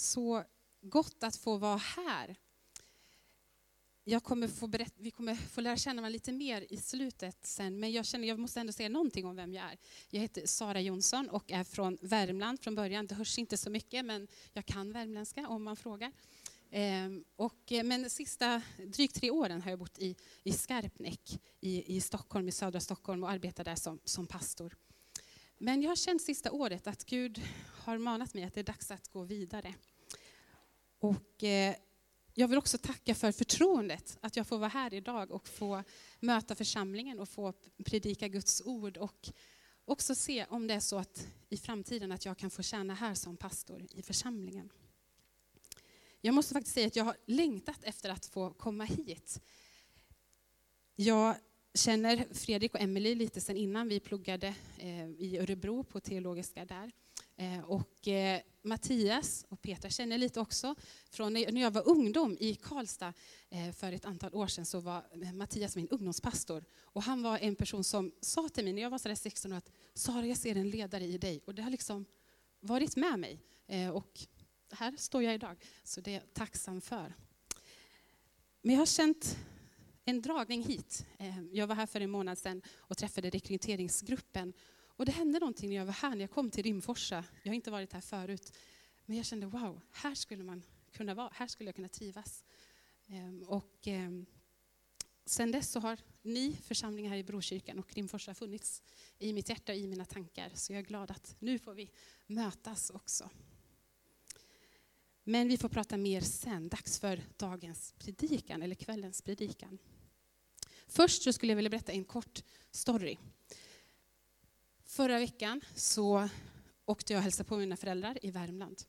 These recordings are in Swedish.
Så gott att få vara här. Jag kommer få berätta, vi kommer få lära känna varandra lite mer i slutet sen, men jag känner jag måste ändå säga någonting om vem jag är. Jag heter Sara Jonsson och är från Värmland från början. Det hörs inte så mycket, men jag kan värmländska om man frågar. Ehm, och, eh, men de sista drygt tre åren har jag bott i, i Skarpnäck i, i Stockholm, i södra Stockholm och arbetar där som, som pastor. Men jag har känt sista året att Gud har manat mig att det är dags att gå vidare. Och eh, jag vill också tacka för förtroendet att jag får vara här idag och få möta församlingen och få predika Guds ord och också se om det är så att i framtiden att jag kan få tjäna här som pastor i församlingen. Jag måste faktiskt säga att jag har längtat efter att få komma hit. Jag känner Fredrik och Emelie lite sedan innan vi pluggade eh, i Örebro på teologiska där. Eh, och eh, Mattias och Petra känner lite också. Från när jag var ungdom i Karlstad eh, för ett antal år sedan så var Mattias min ungdomspastor. Och han var en person som sa till mig när jag var sådär 16 år att Sara, jag ser en ledare i dig. Och det har liksom varit med mig. Och här står jag idag, så det är jag tacksam för. Men jag har känt en dragning hit. Jag var här för en månad sedan och träffade rekryteringsgruppen. Och det hände någonting när jag var här, när jag kom till Rimforsa. Jag har inte varit här förut. Men jag kände, wow, här skulle man kunna vara, här skulle jag kunna trivas. Ehm, och ehm, sen dess så har ni församlingar här i Brokyrkan och Rimforsa funnits i mitt hjärta och i mina tankar. Så jag är glad att nu får vi mötas också. Men vi får prata mer sen. Dags för dagens predikan, eller kvällens predikan. Först så skulle jag vilja berätta en kort story. Förra veckan så åkte jag och hälsade på mina föräldrar i Värmland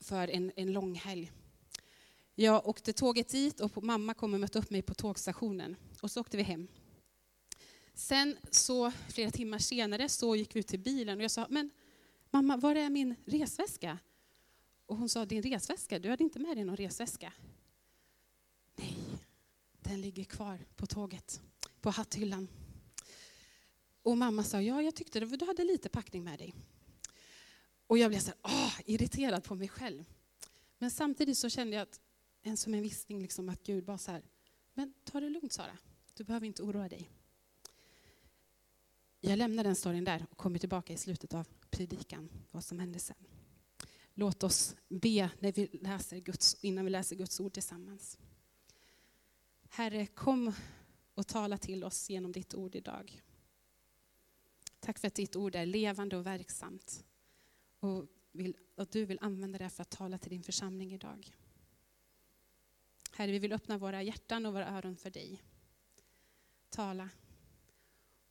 för en, en lång helg. Jag åkte tåget dit och mamma kom och mötte upp mig på tågstationen och så åkte vi hem. Sen så flera timmar senare så gick vi ut till bilen och jag sa, men mamma, var är min resväska? Och hon sa, din resväska, du hade inte med dig någon resväska. Nej, den ligger kvar på tåget, på hatthyllan. Och mamma sa, ja jag tyckte du hade lite packning med dig. Och jag blev så här, åh, irriterad på mig själv. Men samtidigt så kände jag att, en som en viskning liksom att Gud bara så här, men ta det lugnt Sara, du behöver inte oroa dig. Jag lämnar den storyn där och kommer tillbaka i slutet av predikan, vad som hände sen. Låt oss be när vi läser Guds, innan vi läser Guds ord tillsammans. Herre, kom och tala till oss genom ditt ord idag. Tack för att ditt ord är levande och verksamt. Och vill, att du vill använda det för att tala till din församling idag. Herre, vi vill öppna våra hjärtan och våra öron för dig. Tala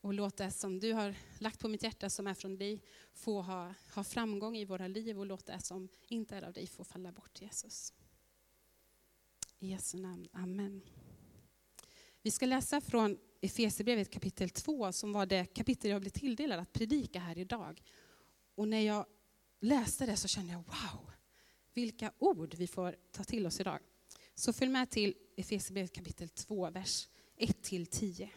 och låt det som du har lagt på mitt hjärta som är från dig få ha, ha framgång i våra liv och låt det som inte är av dig få falla bort Jesus. I Jesu namn, Amen. Vi ska läsa från Efesierbrevet kapitel 2 som var det kapitel jag blev tilldelad att predika här idag. Och när jag läste det så kände jag wow, vilka ord vi får ta till oss idag. Så följ med till Efesierbrevet kapitel 2, vers 1-10.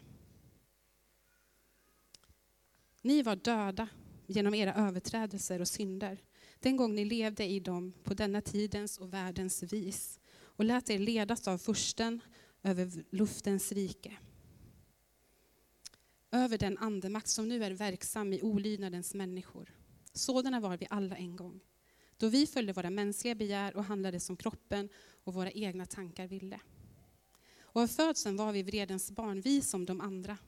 Ni var döda genom era överträdelser och synder, den gång ni levde i dem på denna tidens och världens vis och lät er ledas av fursten över luftens rike. Över den andemakt som nu är verksam i olydnadens människor. Sådana var vi alla en gång, då vi följde våra mänskliga begär och handlade som kroppen och våra egna tankar ville. Och av födseln var vi vredens barn, vi som de andra.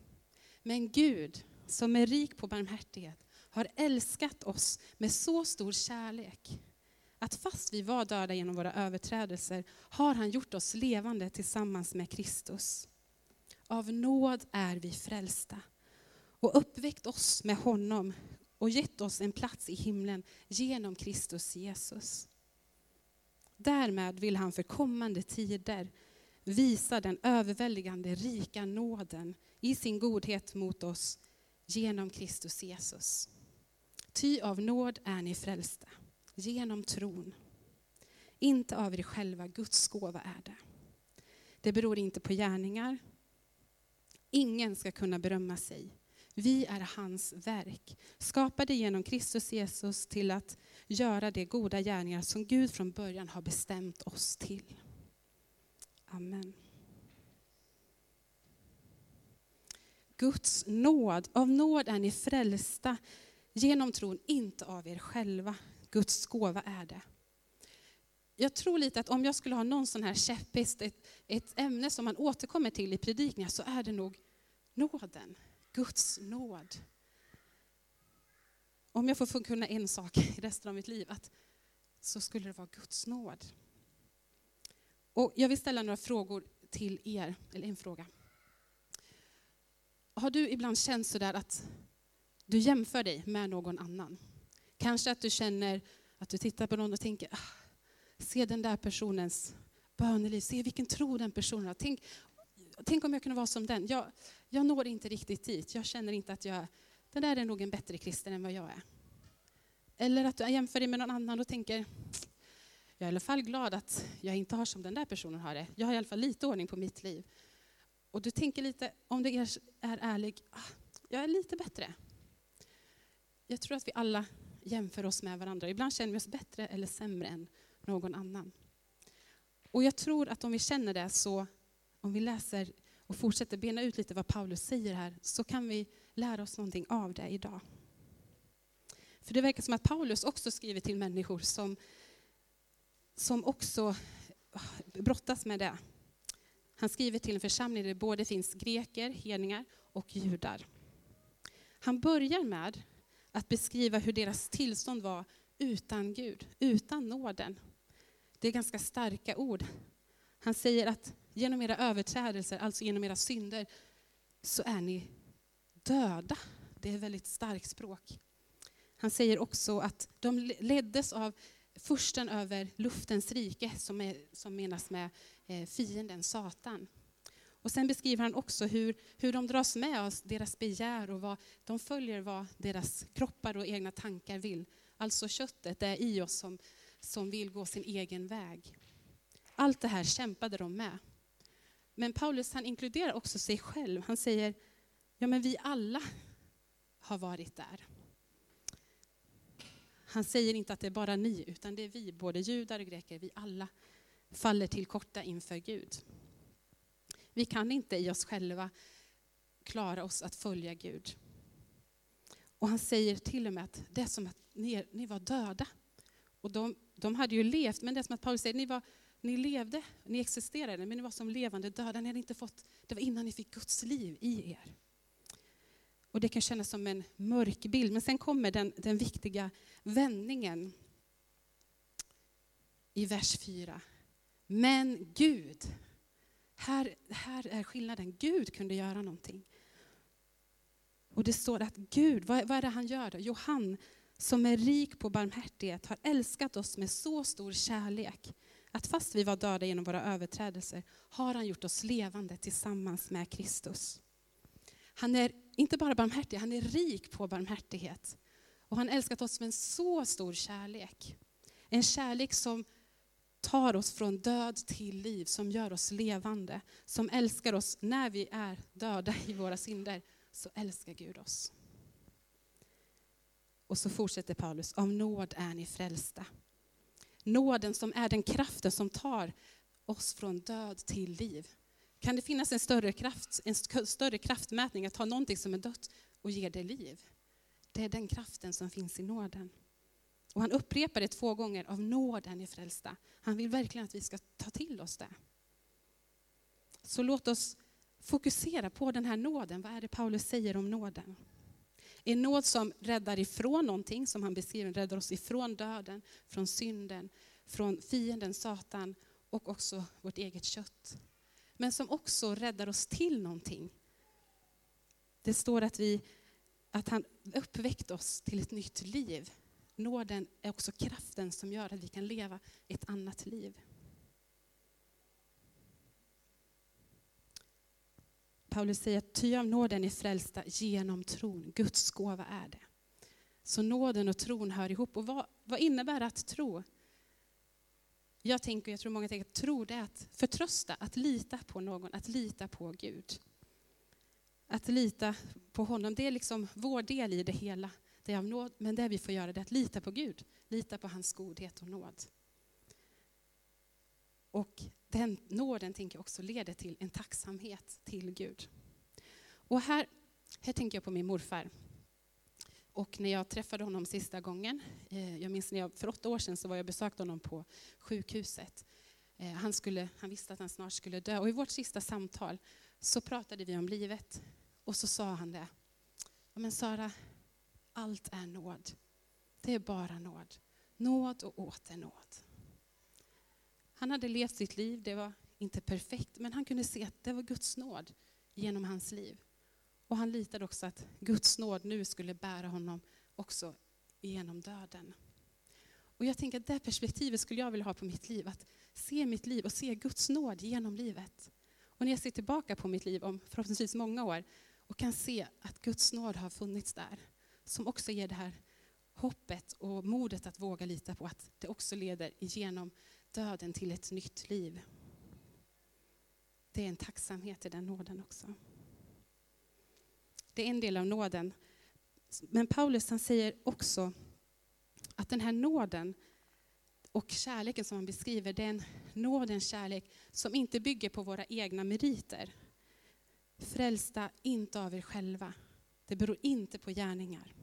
Men Gud, som är rik på barmhärtighet, har älskat oss med så stor kärlek att fast vi var döda genom våra överträdelser har han gjort oss levande tillsammans med Kristus. Av nåd är vi frälsta och uppväckt oss med honom och gett oss en plats i himlen genom Kristus Jesus. Därmed vill han för kommande tider visa den överväldigande rika nåden i sin godhet mot oss genom Kristus Jesus. Ty av nåd är ni frälsta, genom tron. Inte av er själva, Guds gåva är det. Det beror inte på gärningar. Ingen ska kunna berömma sig. Vi är hans verk, skapade genom Kristus Jesus till att göra de goda gärningar som Gud från början har bestämt oss till. Amen. Guds nåd, av nåd är ni frälsta genom tron, inte av er själva. Guds gåva är det. Jag tror lite att om jag skulle ha någon sån här käpphäst, ett, ett ämne som man återkommer till i predikningar, så är det nog nåden. Guds nåd. Om jag får kunna en sak i resten av mitt liv, att så skulle det vara Guds nåd. Och jag vill ställa några frågor till er, eller en fråga. Har du ibland känt sådär att du jämför dig med någon annan? Kanske att du känner att du tittar på någon och tänker, ah, se den där personens böneliv, se vilken tro den personen har. Tänk, tänk om jag kunde vara som den. Jag, jag når inte riktigt dit. Jag känner inte att jag, den där är nog en bättre kristen än vad jag är. Eller att du jämför dig med någon annan och tänker, jag är i alla fall glad att jag inte har som den där personen har det. Jag har i alla fall lite ordning på mitt liv. Och du tänker lite, om du är, är ärlig, ah, jag är lite bättre. Jag tror att vi alla jämför oss med varandra. Ibland känner vi oss bättre eller sämre än någon annan. Och jag tror att om vi känner det så, om vi läser och fortsätter bena ut lite vad Paulus säger här, så kan vi lära oss någonting av det idag. För det verkar som att Paulus också skriver till människor som, som också ah, brottas med det. Han skriver till en församling där det både finns greker, hedningar och judar. Han börjar med att beskriva hur deras tillstånd var utan Gud, utan nåden. Det är ganska starka ord. Han säger att genom era överträdelser, alltså genom era synder, så är ni döda. Det är väldigt starkt språk. Han säger också att de leddes av fursten över luftens rike, som, är, som menas med eh, fienden, Satan. Och sen beskriver han också hur, hur de dras med av deras begär och vad, de följer vad deras kroppar och egna tankar vill. Alltså köttet, är i oss som, som vill gå sin egen väg. Allt det här kämpade de med. Men Paulus han inkluderar också sig själv. Han säger, ja men vi alla har varit där. Han säger inte att det är bara ni, utan det är vi, både judar och greker, vi alla faller till korta inför Gud. Vi kan inte i oss själva klara oss att följa Gud. Och han säger till och med att det är som att ni, ni var döda. Och de, de hade ju levt, men det är som att Paulus säger, ni, var, ni levde, ni existerade, men ni var som levande döda. Ni hade inte fått, det var innan ni fick Guds liv i er. Och det kan kännas som en mörk bild, men sen kommer den, den viktiga vändningen i vers 4. Men Gud, här, här är skillnaden, Gud kunde göra någonting. Och det står att Gud, vad, vad är det han gör då? Jo, han som är rik på barmhärtighet har älskat oss med så stor kärlek att fast vi var döda genom våra överträdelser har han gjort oss levande tillsammans med Kristus. Han är inte bara barmhärtig, han är rik på barmhärtighet. Och han älskat oss med en så stor kärlek. En kärlek som tar oss från död till liv, som gör oss levande, som älskar oss när vi är döda i våra synder, så älskar Gud oss. Och så fortsätter Paulus, av nåd är ni frälsta. Nåden som är den kraften som tar oss från död till liv. Kan det finnas en större, kraft, en större kraftmätning att ta någonting som är dött och ge det liv? Det är den kraften som finns i nåden. Och han upprepar det två gånger, av nåden är frälsta. Han vill verkligen att vi ska ta till oss det. Så låt oss fokusera på den här nåden. Vad är det Paulus säger om nåden? En nåd som räddar ifrån någonting, som han beskriver, räddar oss ifrån döden, från synden, från fienden Satan och också vårt eget kött. Men som också räddar oss till någonting. Det står att, vi, att han uppväckt oss till ett nytt liv. Nåden är också kraften som gör att vi kan leva ett annat liv. Paulus säger att ty av nåden är frälsta genom tron. Guds gåva är det. Så nåden och tron hör ihop. Och vad, vad innebär att tro? Jag tänker, jag tror många tänker att tro det är att förtrösta, att lita på någon, att lita på Gud. Att lita på honom, det är liksom vår del i det hela. det är av nåd, men det vi får göra är att lita på Gud, lita på hans godhet och nåd. Och den nåden tänker jag också leder till en tacksamhet till Gud. Och här, här tänker jag på min morfar. Och när jag träffade honom sista gången, eh, jag minns när jag, för åtta år sedan så var jag besökte honom på sjukhuset. Eh, han, skulle, han visste att han snart skulle dö och i vårt sista samtal så pratade vi om livet. Och så sa han det. Men Sara, allt är nåd. Det är bara nåd. Nåd och åter nåd. Han hade levt sitt liv, det var inte perfekt, men han kunde se att det var Guds nåd genom hans liv. Och han litade också att Guds nåd nu skulle bära honom också genom döden. Och jag tänker att det perspektivet skulle jag vilja ha på mitt liv, att se mitt liv och se Guds nåd genom livet. Och när jag ser tillbaka på mitt liv om förhoppningsvis många år och kan se att Guds nåd har funnits där, som också ger det här hoppet och modet att våga lita på att det också leder igenom döden till ett nytt liv. Det är en tacksamhet i den nåden också. Det är en del av nåden. Men Paulus han säger också att den här nåden och kärleken som han beskriver, det är en nådens kärlek som inte bygger på våra egna meriter. Frälsta inte av er själva. Det beror inte på gärningar.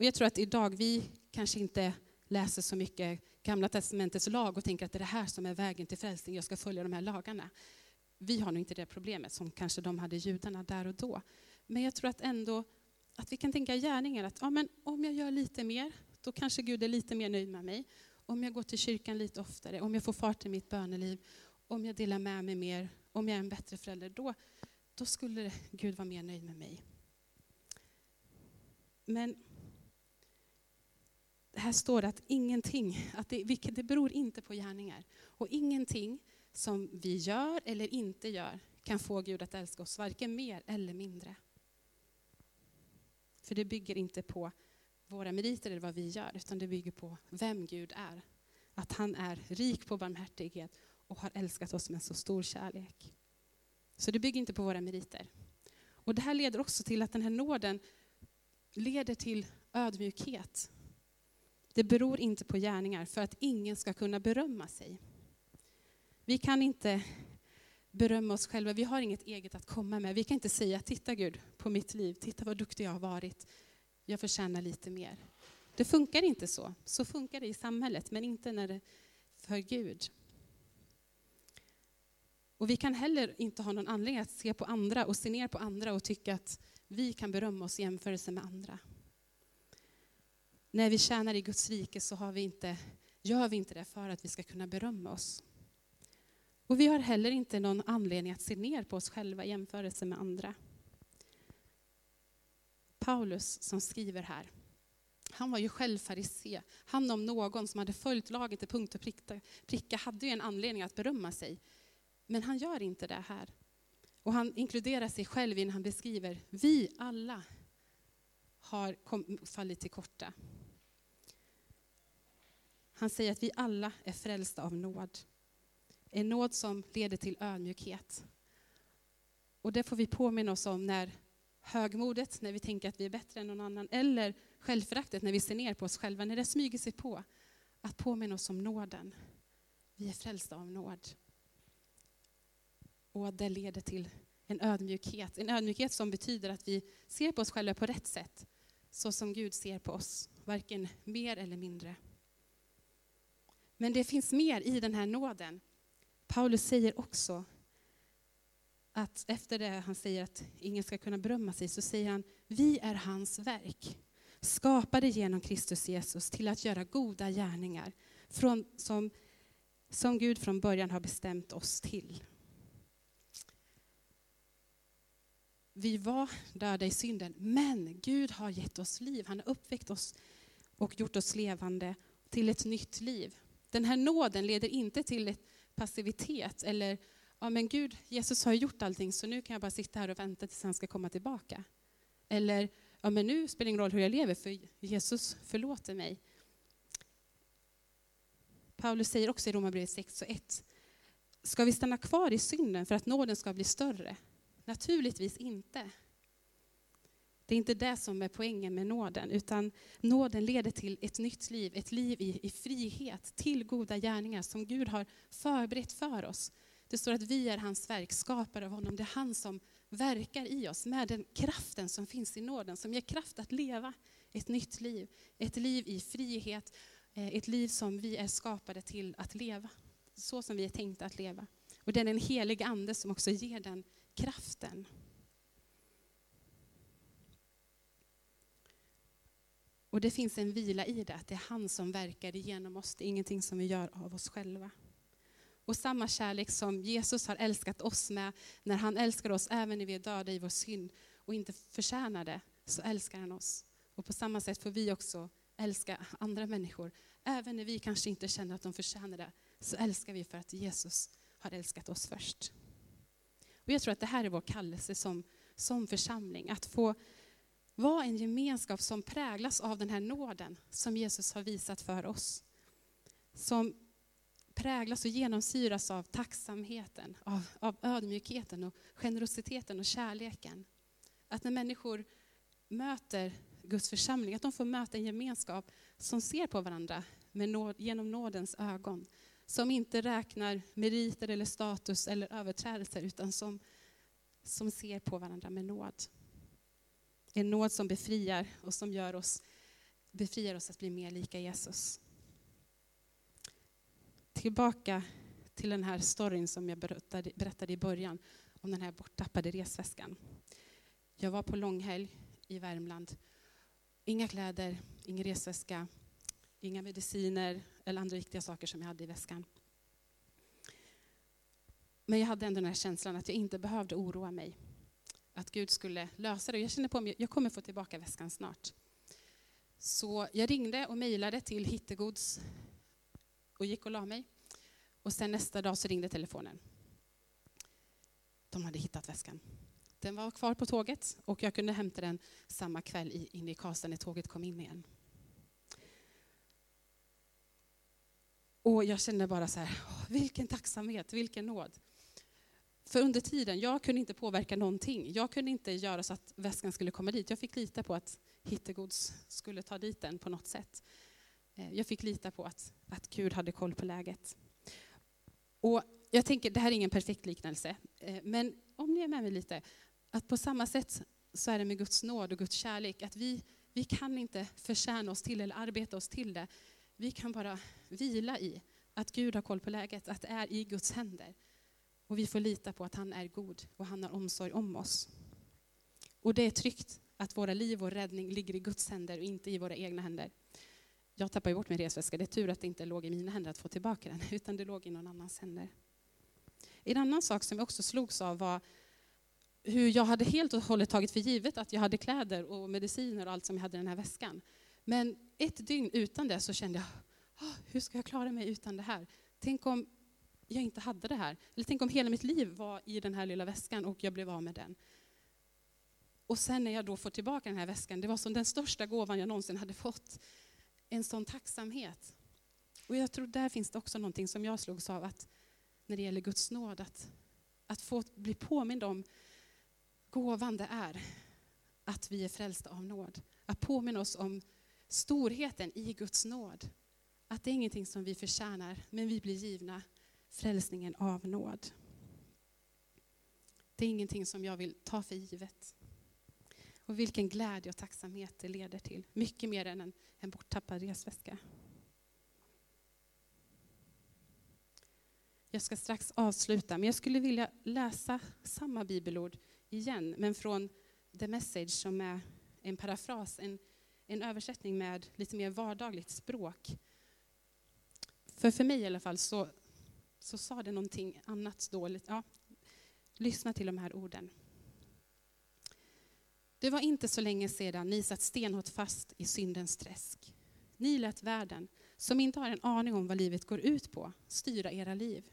Och jag tror att idag, vi kanske inte läser så mycket Gamla testamentets lag och tänker att det är det här som är vägen till frälsning, jag ska följa de här lagarna. Vi har nog inte det problemet som kanske de hade judarna där och då. Men jag tror att ändå att vi kan tänka gärningar, att ja, men om jag gör lite mer, då kanske Gud är lite mer nöjd med mig. Om jag går till kyrkan lite oftare, om jag får fart i mitt böneliv, om jag delar med mig mer, om jag är en bättre förälder, då, då skulle Gud vara mer nöjd med mig. Men här står det att ingenting, att det, det beror inte på gärningar. Och ingenting som vi gör eller inte gör kan få Gud att älska oss, varken mer eller mindre. För det bygger inte på våra meriter eller vad vi gör, utan det bygger på vem Gud är. Att han är rik på barmhärtighet och har älskat oss med så stor kärlek. Så det bygger inte på våra meriter. Och det här leder också till att den här nåden leder till ödmjukhet. Det beror inte på gärningar för att ingen ska kunna berömma sig. Vi kan inte berömma oss själva, vi har inget eget att komma med. Vi kan inte säga, titta Gud på mitt liv, titta vad duktig jag har varit, jag förtjänar lite mer. Det funkar inte så. Så funkar det i samhället, men inte när det för Gud. Och vi kan heller inte ha någon anledning att se på andra och se ner på andra och tycka att vi kan berömma oss i jämförelse med andra. När vi tjänar i Guds rike så har vi inte, gör vi inte det för att vi ska kunna berömma oss. Och vi har heller inte någon anledning att se ner på oss själva i jämförelse med andra. Paulus som skriver här, han var ju själv farisé. Han om någon som hade följt lagen till punkt och pricka hade ju en anledning att berömma sig. Men han gör inte det här. Och han inkluderar sig själv när han beskriver, vi alla har fallit till korta. Han säger att vi alla är frälsta av nåd. En nåd som leder till ödmjukhet. Och det får vi påminna oss om när högmodet, när vi tänker att vi är bättre än någon annan, eller självföraktet när vi ser ner på oss själva, när det smyger sig på, att påminna oss om nåden. Vi är frälsta av nåd. Och det leder till en ödmjukhet, en ödmjukhet som betyder att vi ser på oss själva på rätt sätt, så som Gud ser på oss, varken mer eller mindre. Men det finns mer i den här nåden. Paulus säger också att efter det han säger att ingen ska kunna berömma sig, så säger han, vi är hans verk, skapade genom Kristus Jesus till att göra goda gärningar, från, som, som Gud från början har bestämt oss till. Vi var döda i synden, men Gud har gett oss liv. Han har uppväckt oss och gjort oss levande till ett nytt liv. Den här nåden leder inte till passivitet eller ja men Gud, Jesus har gjort allting så nu kan jag bara sitta här och vänta tills han ska komma tillbaka. Eller, ja men nu spelar det ingen roll hur jag lever för Jesus förlåter mig. Paulus säger också i Romarbrevet 6 och 1, ska vi stanna kvar i synden för att nåden ska bli större? Naturligtvis inte. Det är inte det som är poängen med nåden, utan nåden leder till ett nytt liv, ett liv i, i frihet, till goda gärningar som Gud har förberett för oss. Det står att vi är hans verk, skapade av honom. Det är han som verkar i oss med den kraften som finns i nåden, som ger kraft att leva ett nytt liv. Ett liv i frihet, eh, ett liv som vi är skapade till att leva. Så som vi är tänkta att leva. Och det är den heliga ande som också ger den kraften. Och det finns en vila i det, att det är han som verkar igenom oss. Det är ingenting som vi gör av oss själva. Och samma kärlek som Jesus har älskat oss med, när han älskar oss även när vi är döda i vår synd och inte förtjänar det, så älskar han oss. Och på samma sätt får vi också älska andra människor. Även när vi kanske inte känner att de förtjänar det, så älskar vi för att Jesus har älskat oss först. Och jag tror att det här är vår kallelse som, som församling, att få vara en gemenskap som präglas av den här nåden som Jesus har visat för oss. Som präglas och genomsyras av tacksamheten, av, av ödmjukheten och generositeten och kärleken. Att när människor möter Guds församling, att de får möta en gemenskap som ser på varandra med nåd, genom nådens ögon. Som inte räknar meriter eller status eller överträdelser, utan som, som ser på varandra med nåd. En nåd som befriar och som gör oss, befriar oss att bli mer lika Jesus. Tillbaka till den här storyn som jag berättade, berättade i början, om den här borttappade resväskan. Jag var på långhelg i Värmland. Inga kläder, ingen resväska, inga mediciner eller andra viktiga saker som jag hade i väskan. Men jag hade ändå den här känslan att jag inte behövde oroa mig att Gud skulle lösa det. Jag kände på mig att jag kommer få tillbaka väskan snart. Så jag ringde och mejlade till Hittegods och gick och la mig. Och sen nästa dag så ringde telefonen. De hade hittat väskan. Den var kvar på tåget och jag kunde hämta den samma kväll inne i Karlstad när tåget kom in igen. Och jag kände bara så här, vilken tacksamhet, vilken nåd. För under tiden, jag kunde inte påverka någonting. Jag kunde inte göra så att väskan skulle komma dit. Jag fick lita på att Hittegods skulle ta dit den på något sätt. Eh, jag fick lita på att, att Gud hade koll på läget. Och jag tänker, det här är ingen perfekt liknelse, eh, men om ni är med mig lite, att på samma sätt så är det med Guds nåd och Guds kärlek, att vi, vi kan inte förtjäna oss till eller arbeta oss till det. Vi kan bara vila i att Gud har koll på läget, att det är i Guds händer. Och vi får lita på att han är god och han har omsorg om oss. Och det är tryggt att våra liv och räddning ligger i Guds händer och inte i våra egna händer. Jag tappade bort min resväska. Det är tur att det inte låg i mina händer att få tillbaka den, utan det låg i någon annans händer. En annan sak som jag också slogs av var hur jag hade helt och hållet tagit för givet att jag hade kläder och mediciner och allt som jag hade i den här väskan. Men ett dygn utan det så kände jag, ah, hur ska jag klara mig utan det här? Tänk om jag inte hade det här. Eller tänk om hela mitt liv var i den här lilla väskan och jag blev av med den. Och sen när jag då får tillbaka den här väskan, det var som den största gåvan jag någonsin hade fått. En sån tacksamhet. Och jag tror där finns det också någonting som jag slogs av att när det gäller Guds nåd, att, att få bli påmind om gåvan det är att vi är frälsta av nåd. Att påminna oss om storheten i Guds nåd. Att det är ingenting som vi förtjänar, men vi blir givna frälsningen av nåd. Det är ingenting som jag vill ta för givet. Och vilken glädje och tacksamhet det leder till. Mycket mer än en, en borttappad resväska. Jag ska strax avsluta, men jag skulle vilja läsa samma bibelord igen, men från The Message som är en parafras, en, en översättning med lite mer vardagligt språk. För för mig i alla fall så så sa det någonting annat dåligt. Ja, lyssna till de här orden. Det var inte så länge sedan ni satt stenhårt fast i syndens träsk. Ni lät världen, som inte har en aning om vad livet går ut på, styra era liv.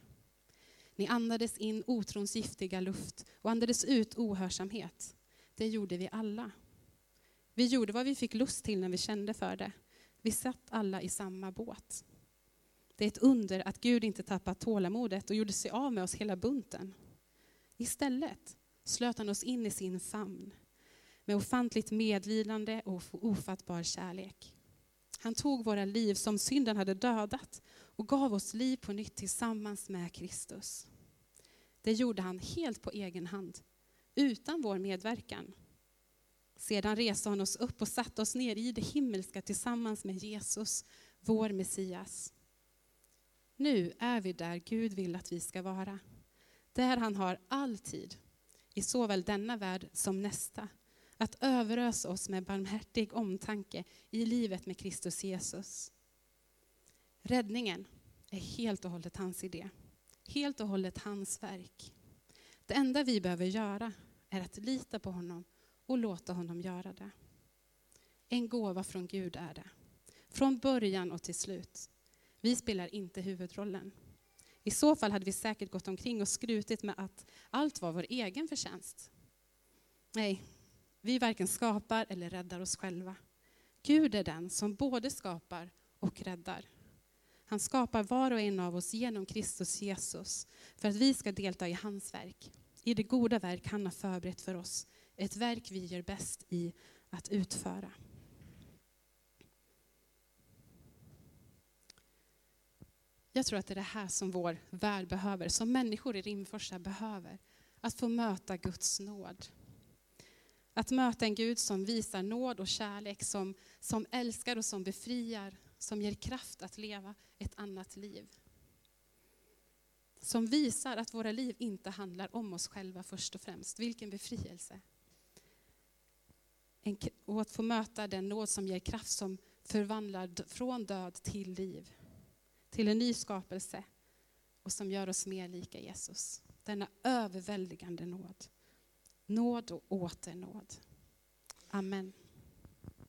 Ni andades in otrons giftiga luft och andades ut ohörsamhet. Det gjorde vi alla. Vi gjorde vad vi fick lust till när vi kände för det. Vi satt alla i samma båt. Det är ett under att Gud inte tappat tålamodet och gjorde sig av med oss hela bunten. Istället slöt han oss in i sin famn. med ofantligt medlidande och ofattbar kärlek. Han tog våra liv som synden hade dödat och gav oss liv på nytt tillsammans med Kristus. Det gjorde han helt på egen hand, utan vår medverkan. Sedan reste han oss upp och satte oss ner i det himmelska tillsammans med Jesus, vår Messias. Nu är vi där Gud vill att vi ska vara. Där han har all tid, i såväl denna värld som nästa, att överösa oss med barmhärtig omtanke i livet med Kristus Jesus. Räddningen är helt och hållet hans idé, helt och hållet hans verk. Det enda vi behöver göra är att lita på honom och låta honom göra det. En gåva från Gud är det, från början och till slut. Vi spelar inte huvudrollen. I så fall hade vi säkert gått omkring och skrutit med att allt var vår egen förtjänst. Nej, vi varken skapar eller räddar oss själva. Gud är den som både skapar och räddar. Han skapar var och en av oss genom Kristus Jesus för att vi ska delta i hans verk, i det goda verk han har förberett för oss. Ett verk vi gör bäst i att utföra. Jag tror att det är det här som vår värld behöver, som människor i Rimforsa behöver. Att få möta Guds nåd. Att möta en Gud som visar nåd och kärlek, som, som älskar och som befriar, som ger kraft att leva ett annat liv. Som visar att våra liv inte handlar om oss själva först och främst. Vilken befrielse. En, och att få möta den nåd som ger kraft, som förvandlar från död till liv till en ny skapelse och som gör oss mer lika Jesus. Denna överväldigande nåd. Nåd och åter nåd. Amen.